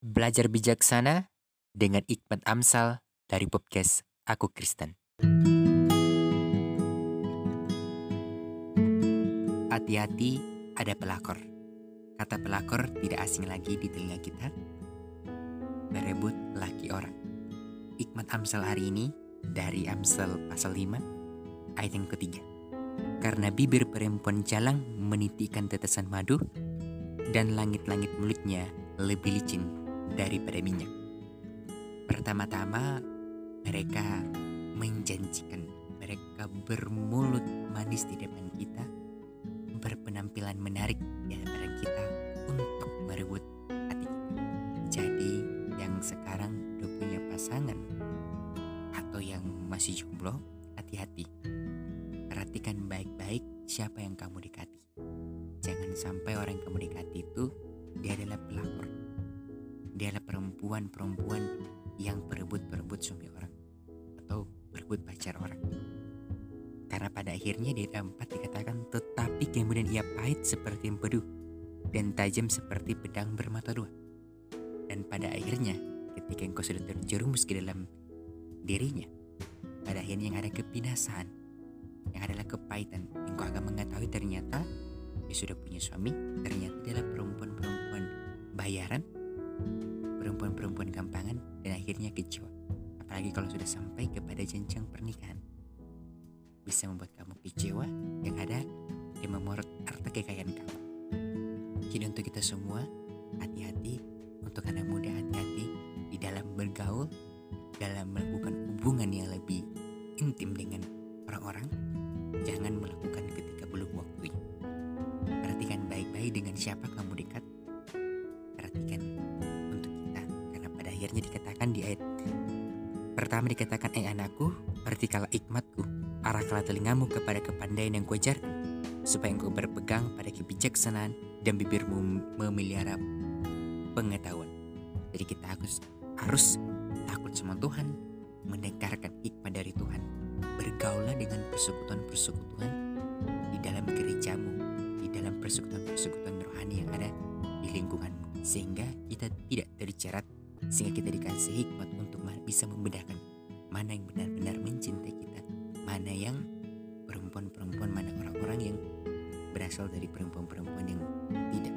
Belajar bijaksana dengan Ikmat Amsal dari podcast Aku Kristen. Hati-hati ada pelakor. Kata pelakor tidak asing lagi di telinga kita. Berebut laki orang. Ikmat Amsal hari ini dari Amsal pasal 5 ayat yang ketiga. Karena bibir perempuan jalang menitikan tetesan madu dan langit-langit mulutnya lebih licin daripada minyak. Pertama-tama mereka menjanjikan, mereka bermulut manis di depan kita, berpenampilan menarik di hadapan kita untuk merebut hati. Jadi yang sekarang udah punya pasangan atau yang masih jomblo, hati-hati. Perhatikan baik-baik siapa yang kamu dekati. Jangan sampai orang yang kamu dekati itu perempuan-perempuan yang berebut-berebut suami orang atau berebut pacar orang. Karena pada akhirnya di ayat 4 dikatakan tetapi kemudian ia pahit seperti empedu dan tajam seperti pedang bermata dua. Dan pada akhirnya ketika engkau sudah terjerumus ke dalam dirinya, pada akhirnya yang ada kebinasaan, yang adalah kepahitan. Engkau akan mengetahui ternyata dia sudah punya suami, ternyata adalah perempuan-perempuan bayaran, perempuan-perempuan gampangan, dan akhirnya kecewa. Apalagi kalau sudah sampai kepada jenjang pernikahan. Bisa membuat kamu kecewa, yang ada dia memorot harta kekayaan kamu. Jadi untuk kita semua, hati-hati untuk anak muda hati-hati di dalam bergaul, dalam melakukan hubungan yang lebih intim dengan orang-orang. Jangan melakukan ketika belum waktunya. Perhatikan baik-baik dengan siapa akhirnya dikatakan di ayat pertama dikatakan, "Eh anakku, perhatikanlah hikmatku, arahkanlah telingamu kepada kepandaian yang kuajarkan, supaya engkau berpegang pada kebijaksanaan dan bibirmu memelihara pengetahuan." Jadi kita harus harus takut sama Tuhan, mendengarkan hikmat dari Tuhan. Bergaulah dengan persekutuan-persekutuan di dalam gerejamu, di dalam persekutuan-persekutuan rohani yang ada di lingkunganmu. Sehingga kita tidak terjerat, sehingga kita dikasih hikmat untuk bisa membedakan mana yang benar-benar mencintai kita, mana yang perempuan-perempuan, mana orang-orang yang berasal dari perempuan-perempuan yang tidak